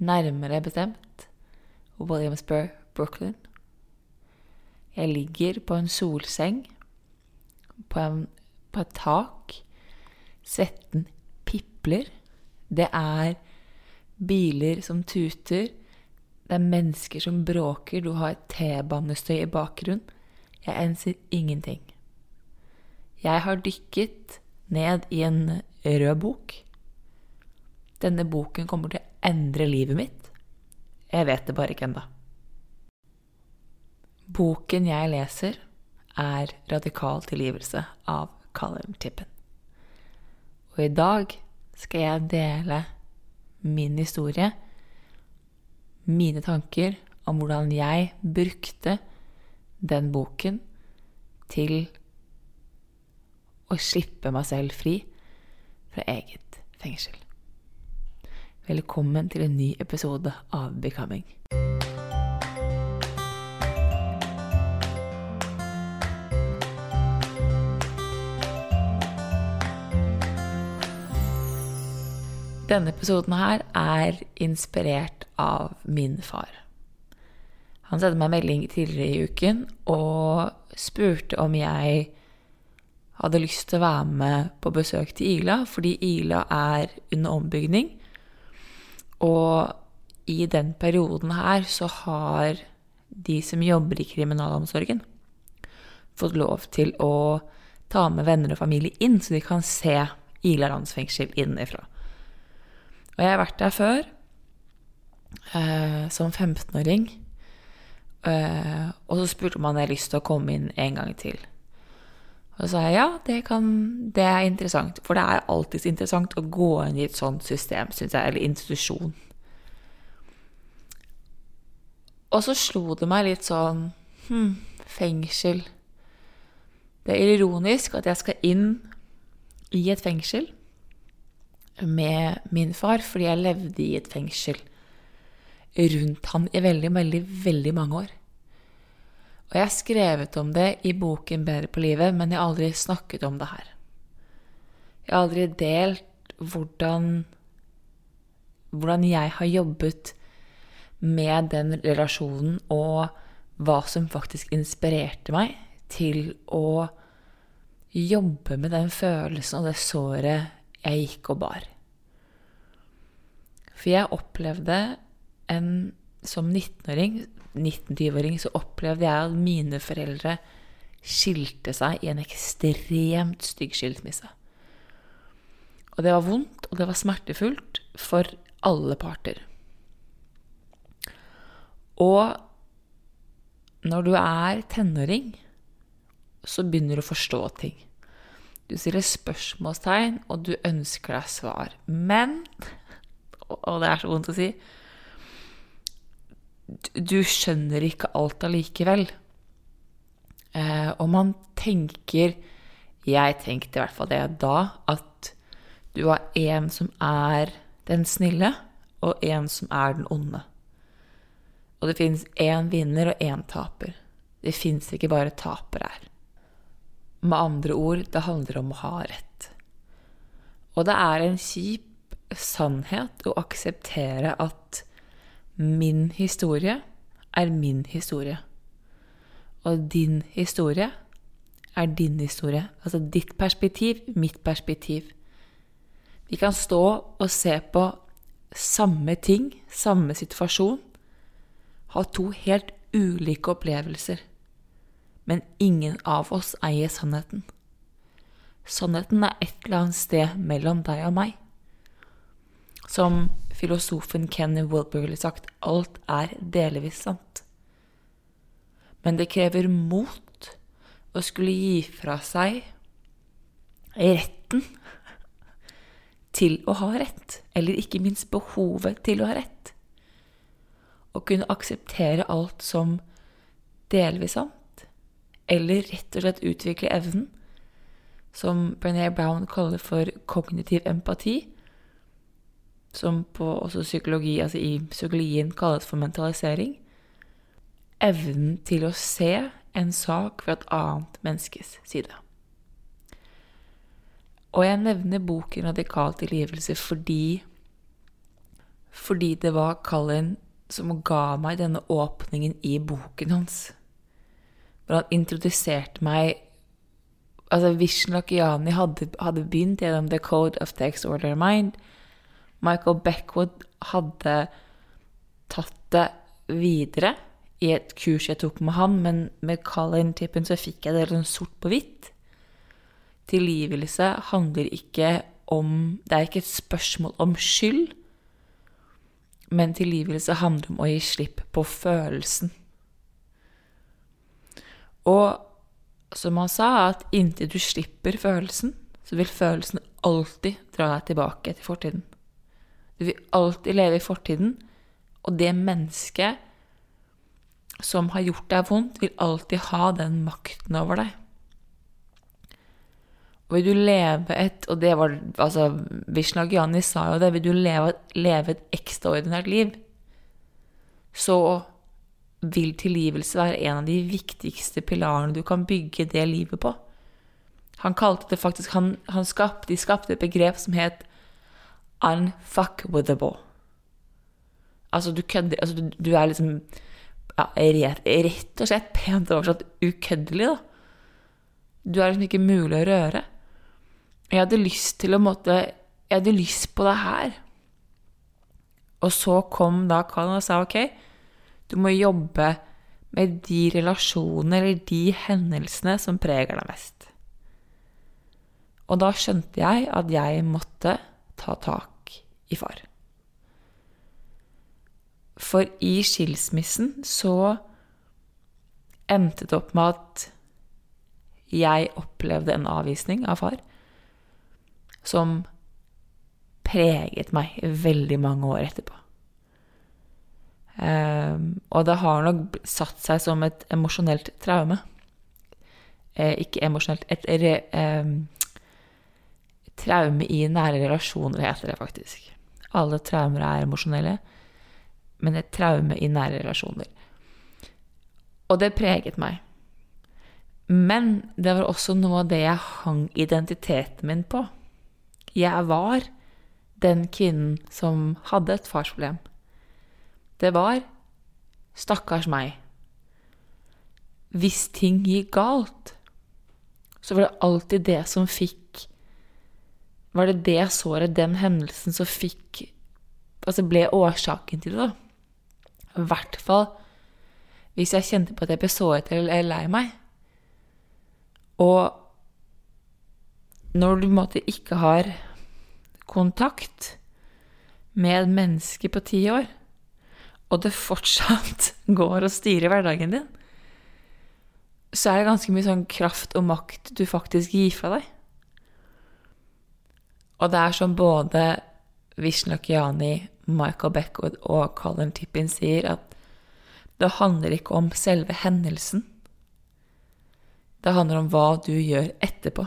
Nærmere bestemt Williamsburg, Brooklyn. Jeg ligger på en solseng på, en, på et tak. Svetten pipler. Det er biler som tuter. Det er mennesker som bråker. Du har T-banestøy i bakgrunnen. Jeg enser ingenting. Jeg har dykket ned i en rød bok. Denne boken kommer til endre livet mitt. Jeg vet det bare ikke ennå. Boken jeg leser, er 'Radikal tilgivelse' av Colin Tippen. Og i dag skal jeg dele min historie, mine tanker om hvordan jeg brukte den boken til å slippe meg selv fri fra eget fengsel. Velkommen til en ny episode av Becoming. Denne episoden her er inspirert av min far. Han sendte meg en melding tidligere i uken og spurte om jeg hadde lyst til å være med på besøk til Ila, fordi Ila er under ombygning. Og i den perioden her så har de som jobber i kriminalomsorgen, fått lov til å ta med venner og familie inn, så de kan se Ila landsfengsel innenfra. Og jeg har vært der før, eh, som 15-åring. Eh, og så spurte om han hadde lyst til å komme inn en gang til. Og så sa jeg ja, det, kan, det er interessant. For det er alltid interessant å gå inn i et sånt system, syns jeg, eller institusjon. Og så slo det meg litt sånn Hm, fengsel. Det er ironisk at jeg skal inn i et fengsel med min far, fordi jeg levde i et fengsel rundt han i veldig, veldig, veldig mange år. Og jeg har skrevet om det i boken Bedre på livet, men jeg har aldri snakket om det her. Jeg har aldri delt hvordan, hvordan jeg har jobbet med den relasjonen, og hva som faktisk inspirerte meg til å jobbe med den følelsen og det såret jeg gikk og bar. For jeg opplevde en Som 19-åring, 19-20-åring, så opplevde jeg at mine foreldre skilte seg i en ekstremt stygg skilsmisse. Og det var vondt, og det var smertefullt for alle parter. Og når du er tenåring, så begynner du å forstå ting. Du stiller spørsmålstegn, og du ønsker deg svar. Men Og det er så vondt å si Du skjønner ikke alt allikevel. Eh, og man tenker Jeg tenkte i hvert fall det da, at du har en som er den snille, og en som er den onde. Og det fins én vinner og én taper. Det fins ikke bare tapere her. Med andre ord, det handler om å ha rett. Og det er en kjip sannhet å akseptere at min historie er min historie. Og din historie er din historie. Altså ditt perspektiv, mitt perspektiv. Vi kan stå og se på samme ting, samme situasjon, ha to helt ulike opplevelser. Men ingen av oss eier sannheten. Sannheten er et eller annet sted mellom deg og meg. Som filosofen Kenny Wilber ville sagt, alt er delvis sant. Men det krever mot å skulle gi fra seg retten til å ha rett, eller ikke minst behovet til å ha rett. Å kunne akseptere alt som delvis sant, eller rett og slett utvikle evnen, som Brené Brown kaller for kognitiv empati, som på psykologi, altså i psykologien kalles for mentalisering. Evnen til å se en sak fra et annet menneskes side. Og jeg nevner boken 'Radikal tilgivelse' fordi fordi det var Colin som ga meg denne åpningen i boken hans. Hvor han introduserte meg Altså, Vishnu Lakiani hadde, hadde begynt gjennom The Code of the Extraordinary Mind. Michael Beckwood hadde tatt det videre i et kurs jeg tok med han, men med Colin Tippen så fikk jeg det sånn sort på hvitt. Tilgivelse handler ikke om Det er ikke et spørsmål om skyld, men tilgivelse handler om å gi slipp på følelsen. Og som han sa, at inntil du slipper følelsen, så vil følelsen alltid dra deg tilbake til fortiden. Du vil alltid leve i fortiden, og det mennesket som har gjort deg vondt, vil alltid ha den makten over deg. Og vil du leve et Og det var altså Vishnagiani sa jo det. Vil du leve, leve et ekstraordinært liv, så vil tilgivelse være en av de viktigste pilarene du kan bygge det livet på. Han kalte det faktisk han, han skapte, De skapte et begrep som het unfuckable. Altså, du kødder Altså, du, du er liksom ja, rett, og slett pent oversatt ukøddelig, da. Du er liksom ikke mulig å røre. Jeg hadde lyst til å måtte Jeg hadde lyst på det her. Og så kom da Colin og sa ok, du må jobbe med de relasjonene eller de hendelsene som preger deg mest. Og da skjønte jeg at jeg måtte ta tak i far. For i skilsmissen så endte det opp med at jeg opplevde en avvisning av far som preget meg veldig mange år etterpå. Um, og det har nok satt seg som et emosjonelt traume. Eh, ikke emosjonelt Et re, um, traume i nære relasjoner, heter det faktisk. Alle traumer er emosjonelle, men et traume i nære relasjoner. Og det preget meg. Men det var også noe av det jeg hang identiteten min på. Jeg var den kvinnen som hadde et farsproblem. Det var stakkars meg. Hvis ting gikk galt, så var det alltid det som fikk Var det det såret, den hendelsen, som fikk Altså ble årsaken til det, da. I hvert fall hvis jeg kjente på at jeg ble såret eller lei meg. Og når du på en måte ikke har kontakt med et menneske på ti år, og det fortsatt går og styrer hverdagen din, så er det ganske mye sånn kraft og makt du faktisk gir fra deg. Og det er som både Vishnakiani, Michael Beckwood og Colin Tippin sier, at det handler ikke om selve hendelsen, Det handler om hva du gjør etterpå.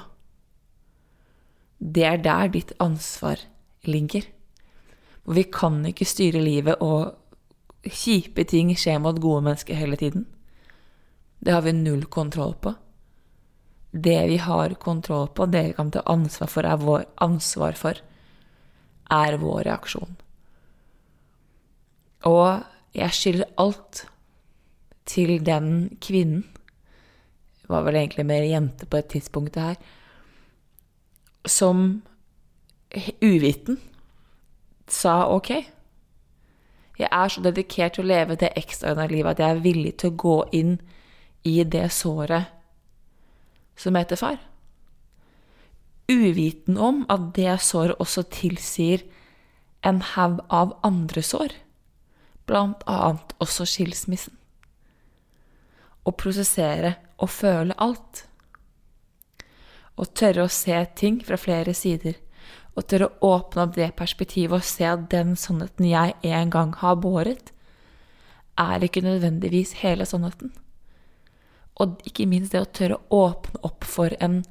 Det er der ditt ansvar ligger. Og vi kan ikke styre livet, og kjipe ting skjer mot gode mennesker hele tiden. Det har vi null kontroll på. Det vi har kontroll på, det vi kan ta ansvar for, er vår ansvar for, er vår reaksjon. Og jeg skylder alt til den kvinnen Det var vel egentlig mer jente på et tidspunkt, her. Som uviten sa ok. Jeg er så dedikert til å leve det ekstraordinære livet at jeg er villig til å gå inn i det såret som heter far. Uviten om at det såret også tilsier en haug av andre sår, blant annet også skilsmissen. Å prosessere og føle alt. Å tørre å se ting fra flere sider. Å tørre å åpne opp det perspektivet og se at den sannheten jeg en gang har båret, er ikke nødvendigvis hele sannheten. Og ikke minst det å tørre å åpne opp for en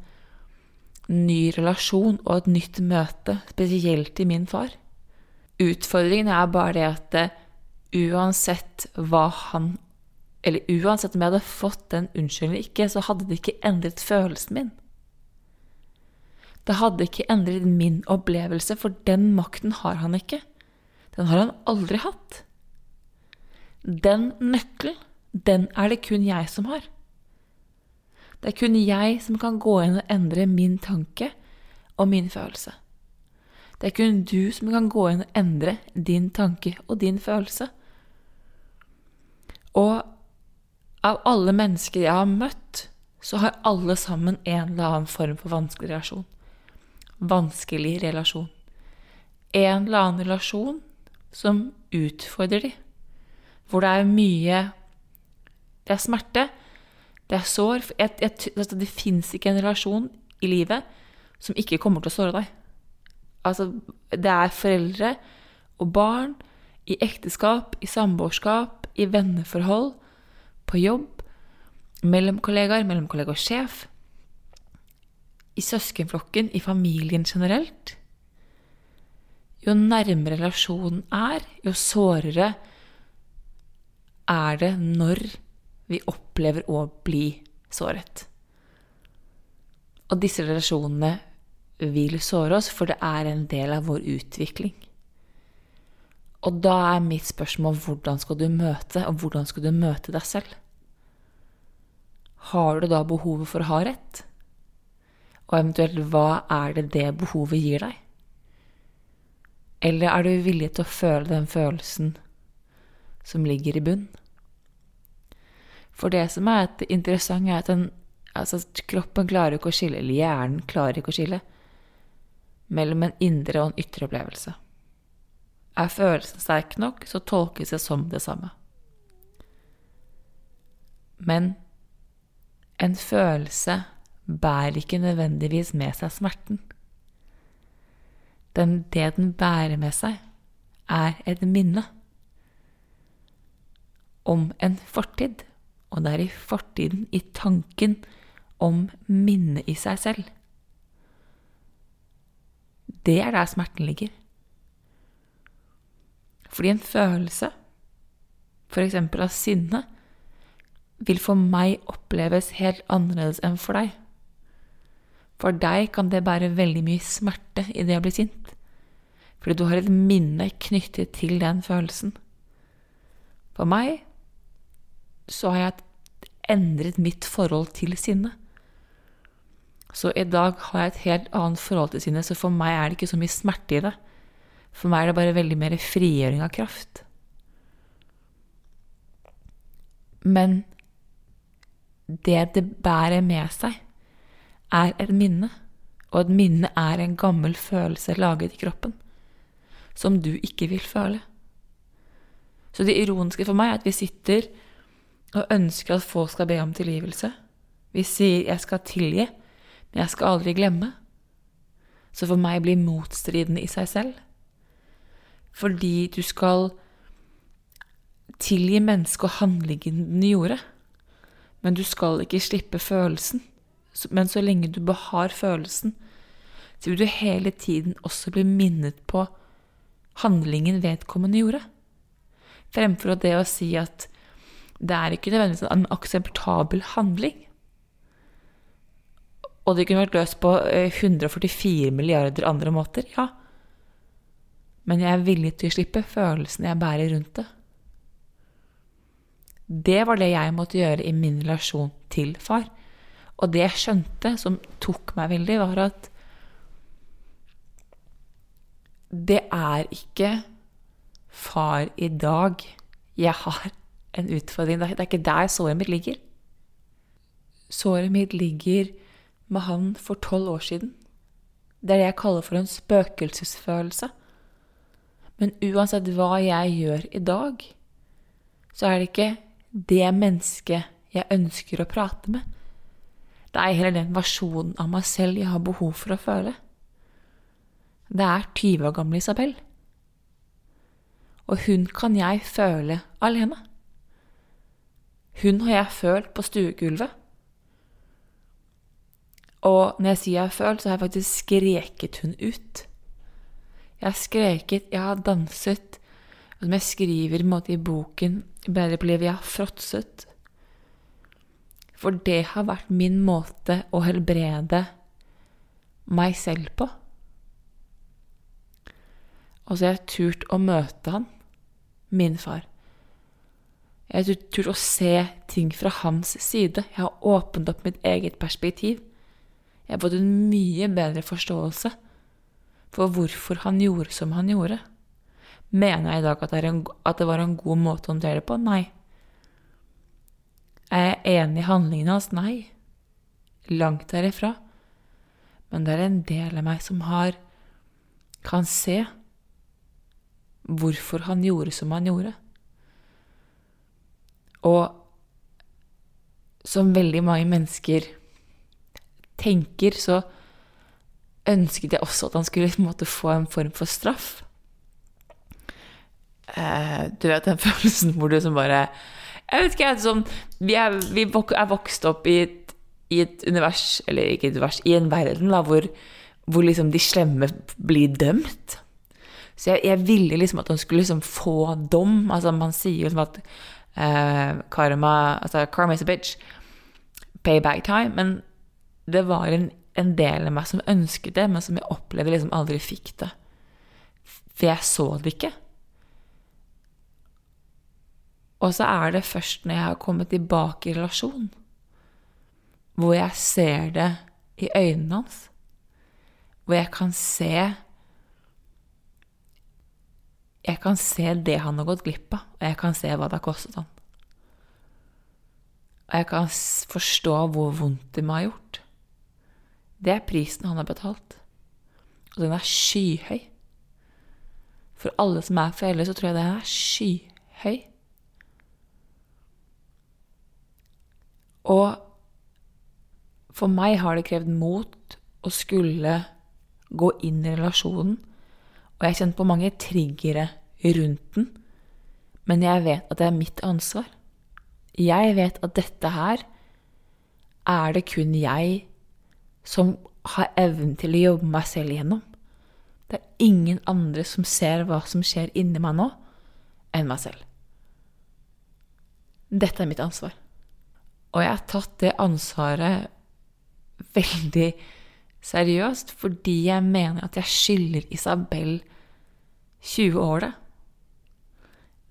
ny relasjon og et nytt møte, spesielt til min far. Utfordringen er bare det at det, uansett hva han Eller uansett om jeg hadde fått den unnskyldningen ikke, så hadde det ikke endret følelsen min. Det hadde ikke endret min opplevelse, for den makten har han ikke. Den har han aldri hatt. Den nøkkelen, den er det kun jeg som har. Det er kun jeg som kan gå inn og endre min tanke og min følelse. Det er kun du som kan gå inn og endre din tanke og din følelse. Og av alle mennesker jeg har møtt, så har alle sammen en eller annen form for vanskelig relasjon. Vanskelig relasjon. En eller annen relasjon som utfordrer de. Hvor det er mye Det er smerte, det er sår jeg, jeg, altså Det fins ikke en relasjon i livet som ikke kommer til å såre deg. Altså, det er foreldre og barn, i ekteskap, i samboerskap, i venneforhold, på jobb, mellom kollegaer, mellom kollega og sjef, i søskenflokken, i familien generelt. Jo nærmere relasjonen er, jo sårere er det når vi opplever å bli såret. Og disse relasjonene vil såre oss, for det er en del av vår utvikling. Og da er mitt spørsmål hvordan skal du møte, og hvordan skal du møte deg selv? Har du da behovet for å ha rett? Og eventuelt hva er det det behovet gir deg? Eller er du villig til å føle den følelsen som ligger i bunn? For det som er et interessant, er at den, altså, kroppen klarer ikke å skille, eller hjernen klarer ikke å skille, mellom en indre og en ytre opplevelse. Er følelsen sterk nok, så tolkes det som det samme. Men en følelse bærer ikke nødvendigvis med seg smerten. Den, det den bærer med seg, er et minne om en fortid, og det er i fortiden, i tanken om minnet i seg selv. Det er der smerten ligger. Fordi en følelse, f.eks. av sinne, vil for meg oppleves helt annerledes enn for deg. For deg kan det bære veldig mye smerte i det å bli sint, fordi du har et minne knyttet til den følelsen. For meg så har jeg endret mitt forhold til sinne. Så i dag har jeg et helt annet forhold til sinne, så for meg er det ikke så mye smerte i det. For meg er det bare veldig mer frigjøring av kraft. Men det det bærer med seg, er et minne. Og et minne er en gammel følelse laget i kroppen, som du ikke vil føle. Så det ironiske for meg er at vi sitter og ønsker at folk skal be om tilgivelse. Vi sier 'jeg skal tilgi', men jeg skal aldri glemme. Så for meg blir motstridende i seg selv fordi du skal tilgi mennesket og handlingen den gjorde. Men du skal ikke slippe følelsen Men så lenge du behar følelsen, så vil du hele tiden også bli minnet på handlingen vedkommende gjorde. Fremfor det å si at det er ikke nødvendigvis en akseptabel handling. Og det kunne vært løst på eh, 144 milliarder andre måter, ja. Men jeg er villig til å slippe følelsene jeg bærer rundt det. Det var det jeg måtte gjøre i min relasjon til far. Og det jeg skjønte, som tok meg veldig, var at det er ikke far i dag jeg har en utfordring. Det er ikke der såret mitt ligger. Såret mitt ligger med han for tolv år siden. Det er det jeg kaller for en spøkelsesfølelse. Men uansett hva jeg gjør i dag, så er det ikke det mennesket jeg ønsker å prate med. Det er heller den versjonen av meg selv jeg har behov for å føle. Det er 20 år gamle Isabel. Og hun kan jeg føle alene. Hun har jeg følt på stuegulvet. Og når jeg sier jeg har følt, så har jeg faktisk skreket hun ut. Jeg har skreket, jeg har danset, og som jeg skriver måte, i boken Bedre på livet, jeg har fråtset. For det har vært min måte å helbrede meg selv på. Og så har jeg turt å møte han, min far. Jeg har turt å se ting fra hans side. Jeg har åpnet opp mitt eget perspektiv. Jeg har fått en mye bedre forståelse for hvorfor han gjorde som han gjorde. Mener jeg i dag at det, var en god måte å håndtere det på? Nei. Er jeg enig i handlingene hans? Nei. Langt derifra. Men det er en del av meg som har kan se hvorfor han gjorde som han gjorde. Og som veldig mange mennesker tenker, så ønsket jeg også at han skulle en måte få en form for straff. Eh, du vet den følelsen hvor du som bare Jeg vet ikke, jeg, sånn, vi, er, vi er vokst opp i et, i et univers, eller ikke et univers, i en verden da, hvor, hvor liksom de slemme blir dømt. Så jeg, jeg ville liksom at han skulle liksom få dom. Altså Man sier liksom at eh, karma altså karma is a bitch. Payback time. Men det var en, en del av meg som ønsket det, men som jeg opplevde liksom aldri fikk det. For jeg så det ikke. Og så er det først når jeg har kommet tilbake i relasjon, hvor jeg ser det i øynene hans, hvor jeg kan se Jeg kan se det han har gått glipp av, og jeg kan se hva det har kostet han. Og jeg kan forstå hvor vondt det må ha gjort. Det er prisen han har betalt. Og den er skyhøy. For alle som er foreldre, så tror jeg den er skyhøy. Og for meg har det krevd mot å skulle gå inn i relasjonen. Og jeg kjent på mange triggere rundt den. Men jeg vet at det er mitt ansvar. Jeg vet at dette her er det kun jeg som har evnen til å jobbe meg selv igjennom. Det er ingen andre som ser hva som skjer inni meg nå, enn meg selv. Dette er mitt ansvar. Og jeg har tatt det ansvaret veldig seriøst fordi jeg mener at jeg skylder Isabel 20 år det.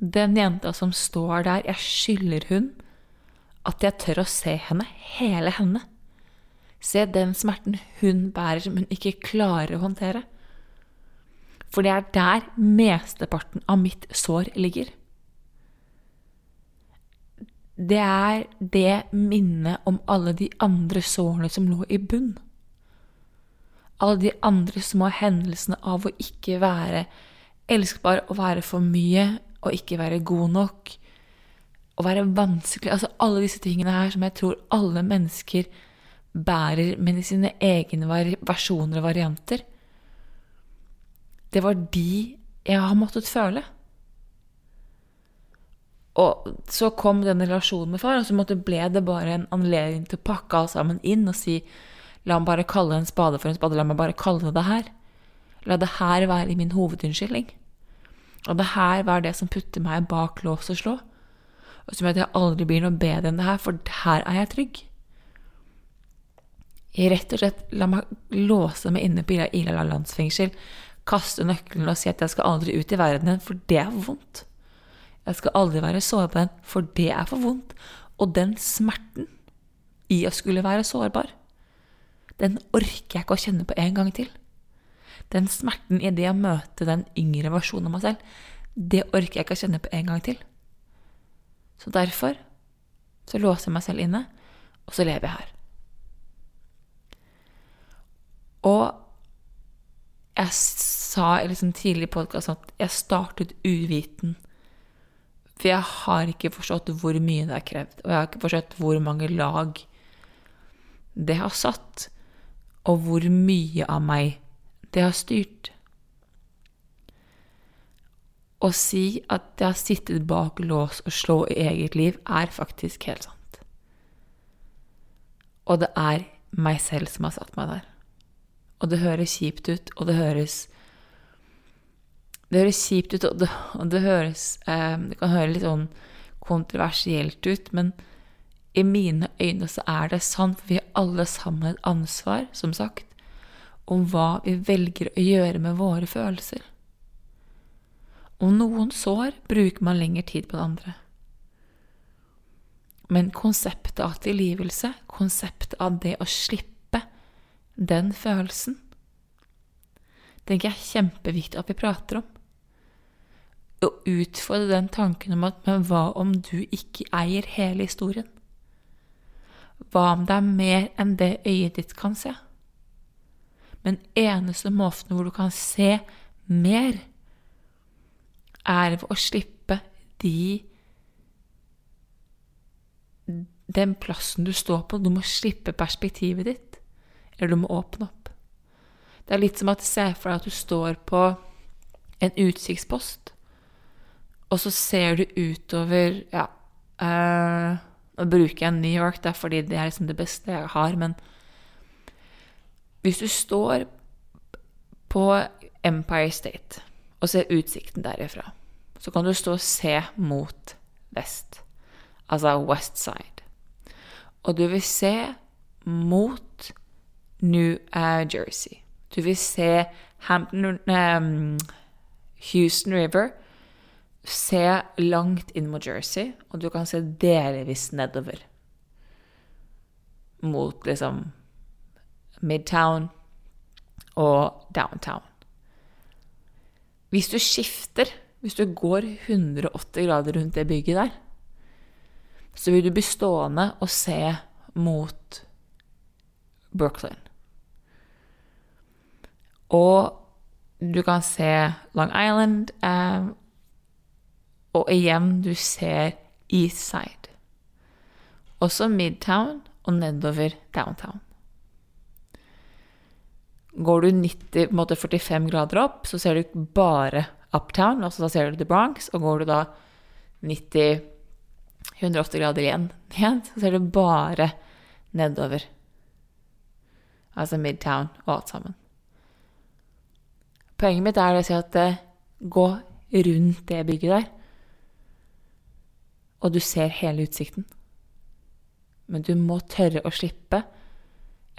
Den jenta som står der, jeg skylder hun at jeg tør å se henne, hele henne. Se den smerten hun bærer som hun ikke klarer å håndtere. For det er der mesteparten av mitt sår ligger. Det er det minnet om alle de andre sårene som lå i bunn. Alle de andre små hendelsene av å ikke være elskbar, å være for mye, å ikke være god nok, å være vanskelig Altså alle disse tingene her som jeg tror alle mennesker bærer, men i sine egne versjoner og varianter. Det var de jeg har måttet føle. Og så kom den relasjonen med far, og så ble det bare en anledning til å pakke alt sammen inn og si La meg bare kalle en spade for en spade. La meg bare kalle det det her. La det her være min hovedunnskyldning. Og det her var det som putter meg bak lås og slå. Og som gjør at jeg aldri blir noe bedre enn det her, for her er jeg trygg. Jeg rett og slett la meg låse meg inne på Ilala landsfengsel, kaste nøkkelen og si at jeg skal aldri ut i verden igjen, for det er vondt. Jeg skal aldri være sårbar, for det er for vondt. Og den smerten i å skulle være sårbar, den orker jeg ikke å kjenne på en gang til. Den smerten i det å møte den yngre versjonen av meg selv, det orker jeg ikke å kjenne på en gang til. Så derfor så låser jeg meg selv inne, og så lever jeg her. Og jeg sa liksom tidlig i podkasten at jeg startet uviten. For jeg har ikke forstått hvor mye det har krevd, og jeg har ikke forstått hvor mange lag det har satt og hvor mye av meg det har styrt. Å si at det har sittet bak lås og slå i eget liv, er faktisk helt sant. Og det er meg selv som har satt meg der. Og det høres kjipt ut, og det høres Det høres kjipt ut, og det, og det høres eh, Det kan høre litt sånn kontroversielt ut, men i mine øyne så er det sant, for vi har alle sammen et ansvar, som sagt, om hva vi velger å gjøre med våre følelser. Om noen sår bruker man lengre tid på det andre. Men konseptet av tilgivelse, konseptet av det å slippe den følelsen, tenker jeg er kjempeviktig at vi prater om. Å utfordre den tanken om at men hva om du ikke eier hele historien? Hva om det er mer enn det øyet ditt kan se? Men eneste måten hvor du kan se mer, er ved å slippe de Den plassen du står på. Du må slippe perspektivet ditt. Eller du må åpne opp. Det er litt som at se for deg at du står på en utsiktspost, og så ser du utover Ja uh, Nå bruker jeg New York, det er fordi det er liksom det beste jeg har, men hvis du står på Empire State og ser utsikten derifra, så kan du stå og se mot vest, altså West Side. Og du vil se mot New Jersey. Du vil se Hampton, um, Houston River. Se langt inn mot Jersey, og du kan se delvis nedover. Mot liksom Midtown og Downtown. Hvis du skifter, hvis du går 180 grader rundt det bygget der, så vil du bli stående og se mot Brooklyn. Og du kan se Long Island, um, og igjen du ser East Side. Også Midtown og nedover Downtown. Går du 90, måte 45 grader opp, så ser du bare Uptown, altså da ser du The Bronx. Og går du da 90 180 grader igjen ned, så ser du bare nedover. Altså Midtown og alt sammen. Poenget mitt er å si at eh, gå rundt det bygget der, og du ser hele utsikten. Men du må tørre å slippe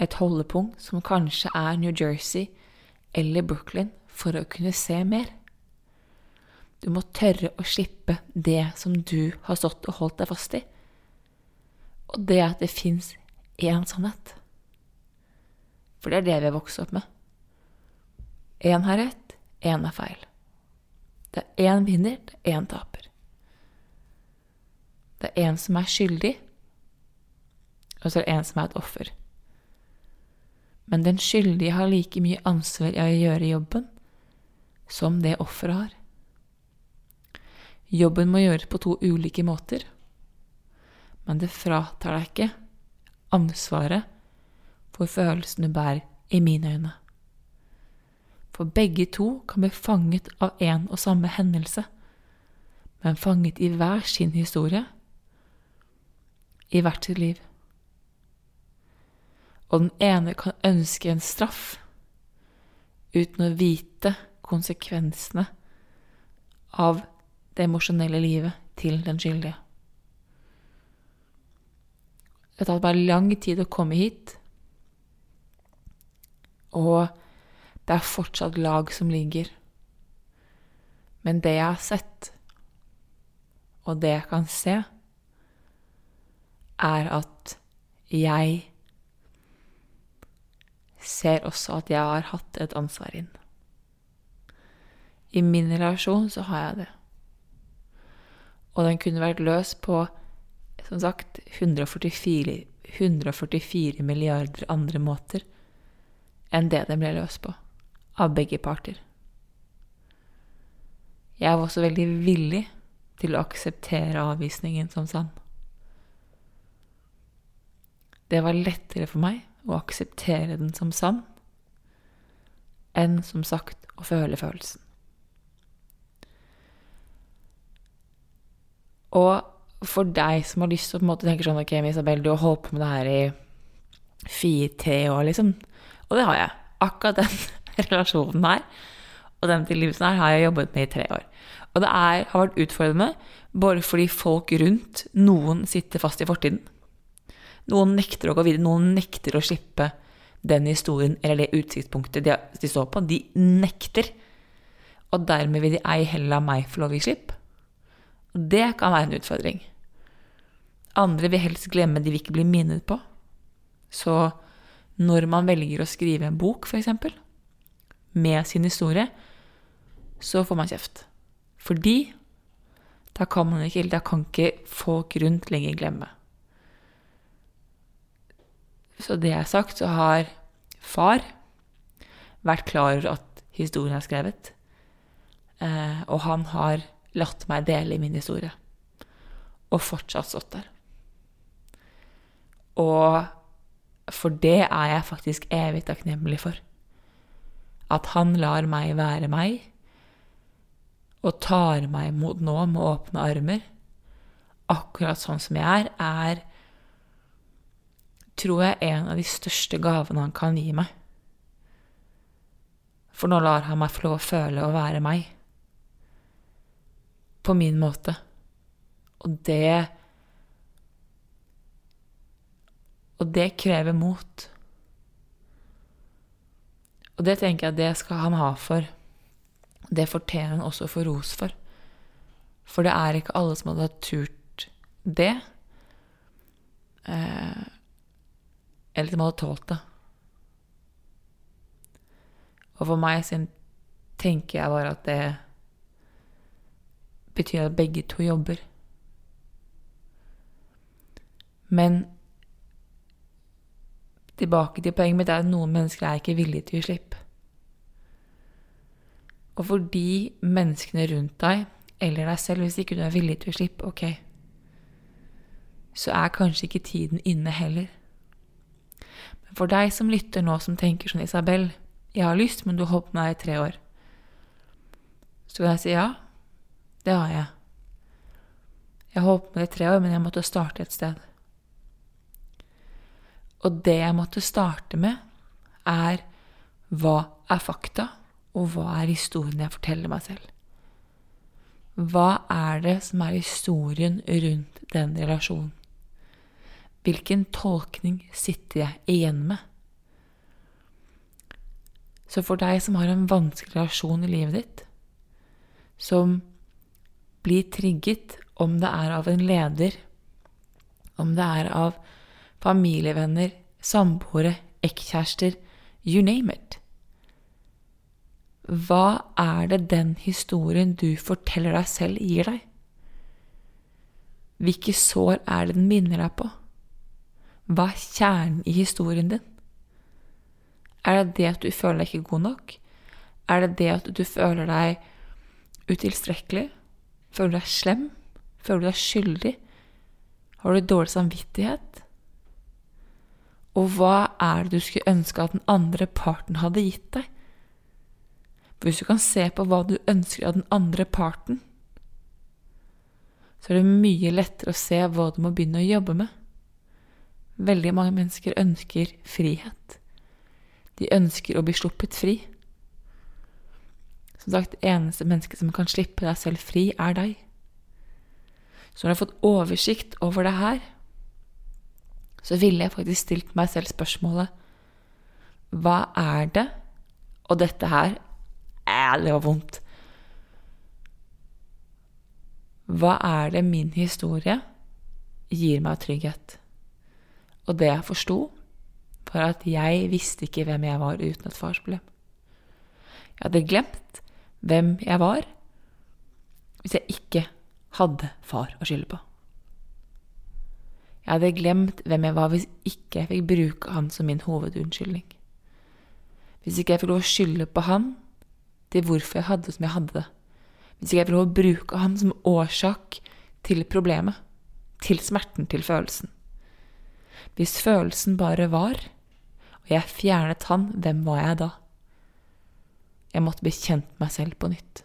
et holdepunkt som kanskje er New Jersey eller Brooklyn, for å kunne se mer. Du må tørre å slippe det som du har stått og holdt deg fast i. Og det at det fins én sannhet. For det er det vi har vokst opp med. Én har rett, én er feil. Det er én vinner, det er én taper. Det er én som er skyldig, og så er det én som er et offer men den skyldige har like mye ansvar i å gjøre jobben som det offeret har. Jobben må gjøres på to ulike måter, men det fratar deg ikke ansvaret for følelsen du bærer, i mine øyne. For begge to kan bli fanget av en og samme hendelse, men fanget i hver sin historie, i hvert sitt liv. Og den ene kan ønske en straff uten å vite konsekvensene av det emosjonelle livet til den skyldige. Det har tatt meg lang tid å komme hit, og det er fortsatt lag som ligger. Men det jeg har sett, og det jeg kan se, er at jeg ser også at jeg har hatt et ansvar inn. I min relasjon så har jeg det. Og den kunne vært løst på, som sagt, 144, 144 milliarder andre måter enn det den ble løst på, av begge parter. Jeg var også veldig villig til å akseptere avvisningen som sann. Det var lettere for meg å akseptere den som sann enn som sagt å føle følelsen. Og for deg som har lyst til å tenke sånn Ok, Isabel, du har holdt på med det her i fire-tre år, liksom. Og det har jeg. Akkurat den relasjonen her og den tilgivelsen her har jeg jobbet med i tre år. Og det er, har vært utfordrende bare fordi folk rundt, noen sitter fast i fortiden. Noen nekter å gå videre, noen nekter å slippe den historien eller det utsiktspunktet de, står på. De nekter. Og dermed vil de ei heller la meg få lov å gi slipp. Det kan være en utfordring. Andre vil helst glemme, de vil ikke bli minnet på. Så når man velger å skrive en bok, f.eks., med sin historie, så får man kjeft. Fordi da kan man ikke, da kan ikke folk rundt lenger glemme. Så det er sagt, så har far vært klar over at historien er skrevet. Eh, og han har latt meg dele i min historie. Og fortsatt stått der. Og for det er jeg faktisk evig takknemlig for. At han lar meg være meg, og tar meg imot nå med åpne armer, akkurat sånn som jeg er, er tror jeg en av de største gavene han kan gi meg. For nå lar han meg få lov å føle og være meg. På min måte. Og det Og det krever mot. Og det tenker jeg det skal han ha for. Det fortjener han også å få ros for. For det er ikke alle som hadde turt det. Eh, eller som hadde tålt det. Og for meg sin tenker jeg bare at det betyr at begge to jobber. Men tilbake til poenget mitt er at noen mennesker er ikke villige til å gi slipp. Og for de menneskene rundt deg, eller deg selv, hvis ikke du er villig til å gi slipp, ok, så er kanskje ikke tiden inne heller. For deg som lytter nå, som tenker sånn, Isabel, jeg har lyst, men du har holdt med deg i tre år, så kan jeg si ja, det har jeg. Jeg har holdt med deg i tre år, men jeg måtte starte et sted. Og det jeg måtte starte med, er hva er fakta, og hva er historien jeg forteller meg selv? Hva er det som er historien rundt den relasjonen? Hvilken tolkning sitter jeg igjen med? Så for deg som har en vanskelig relasjon i livet ditt, som blir trigget om det er av en leder, om det er av familievenner, samboere, ekkjærester, you name it. Hva er det den historien du forteller deg selv, gir deg? Hvilke sår er det den minner deg på? Hva er kjernen i historien din? Er det det at du føler deg ikke god nok? Er det det at du føler deg utilstrekkelig? Føler du deg slem? Føler du deg skyldig? Har du dårlig samvittighet? Og hva er det du skulle ønske at den andre parten hadde gitt deg? For hvis du kan se på hva du ønsker av den andre parten, så er det mye lettere å se hva du må begynne å jobbe med. Veldig mange mennesker ønsker frihet. De ønsker å bli sluppet fri. Som sagt, eneste menneske som kan slippe deg selv fri, er deg. Så når jeg har fått oversikt over det her, så ville jeg faktisk stilt meg selv spørsmålet Hva er det Og dette her er det var vondt. Hva er det min historie gir meg trygghet? Og det jeg forsto, var at jeg visste ikke hvem jeg var uten et farsproblem. Jeg hadde glemt hvem jeg var hvis jeg ikke hadde far å skylde på. Jeg hadde glemt hvem jeg var hvis ikke jeg fikk bruke han som min hovedunnskyldning. Hvis ikke jeg fikk lov å skylde på han til hvorfor jeg hadde det som jeg hadde det. Hvis ikke jeg fikk lov å bruke han som årsak til problemet, til smerten, til følelsen. Hvis følelsen bare var, og jeg fjernet han, hvem var jeg da? Jeg måtte bli kjent med meg selv på nytt.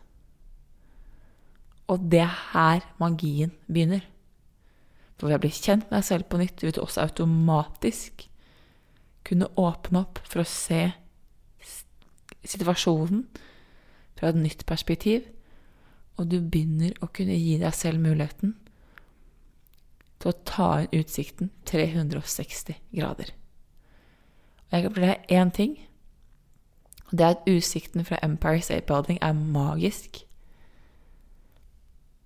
Og det er her magien begynner. For ved å bli kjent med deg selv på nytt vil du også automatisk kunne åpne opp for å se situasjonen fra et nytt perspektiv, og du begynner å kunne gi deg selv muligheten til å ta inn utsikten 360 grader. Og jeg kan fortelle én ting, og det er at utsikten fra Empire State Building er magisk.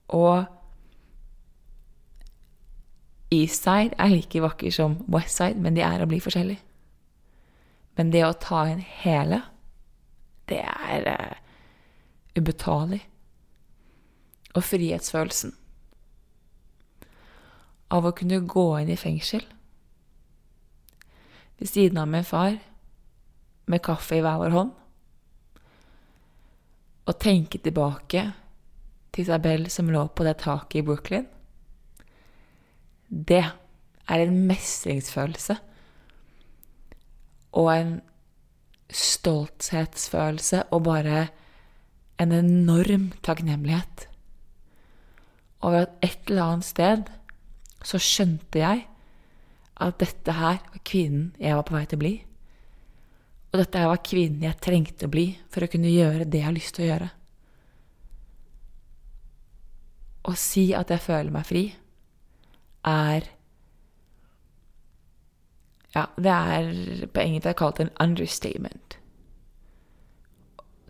Og Eastside er like vakker som Westside, men de er å bli forskjellige. Men det å ta inn hele, det er uh, ubetalelig. Og frihetsfølelsen av å kunne gå inn i fengsel. Ved siden av min far med kaffe i hver vår hånd. Og tenke tilbake til Isabel som lå på det taket i Brooklyn. Det er en mestringsfølelse. Og en stolthetsfølelse og bare en enorm takknemlighet over at et eller annet sted så skjønte jeg at dette her var kvinnen jeg var på vei til å bli. Og dette her var kvinnen jeg trengte å bli for å kunne gjøre det jeg har lyst til å gjøre. Å si at jeg føler meg fri, er Ja, det er på engelsk kalt en understatement.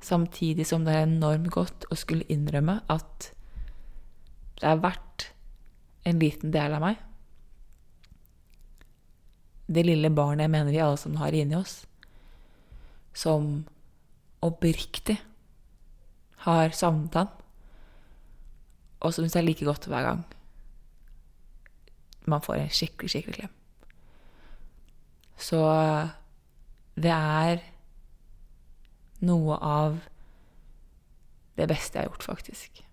Samtidig som det er enormt godt å skulle innrømme at det er verdt en liten del av meg. Det lille barnet jeg mener vi alle sammen har inni oss, som oppriktig har savnet han, og som syns det er like godt hver gang man får en skikkelig, skikkelig klem. Så det er noe av det beste jeg har gjort, faktisk.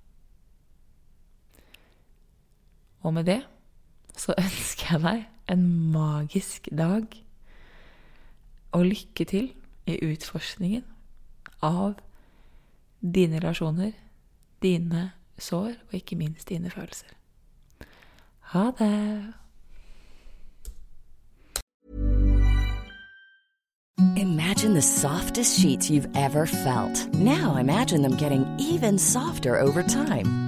Og med det så ønsker jeg deg en magisk dag. Og lykke til i utforskningen av dine relasjoner, dine sår og ikke minst dine følelser. Ha det! Imagine the softest sheets you've ever felt. Now imagine them getting even softer over time.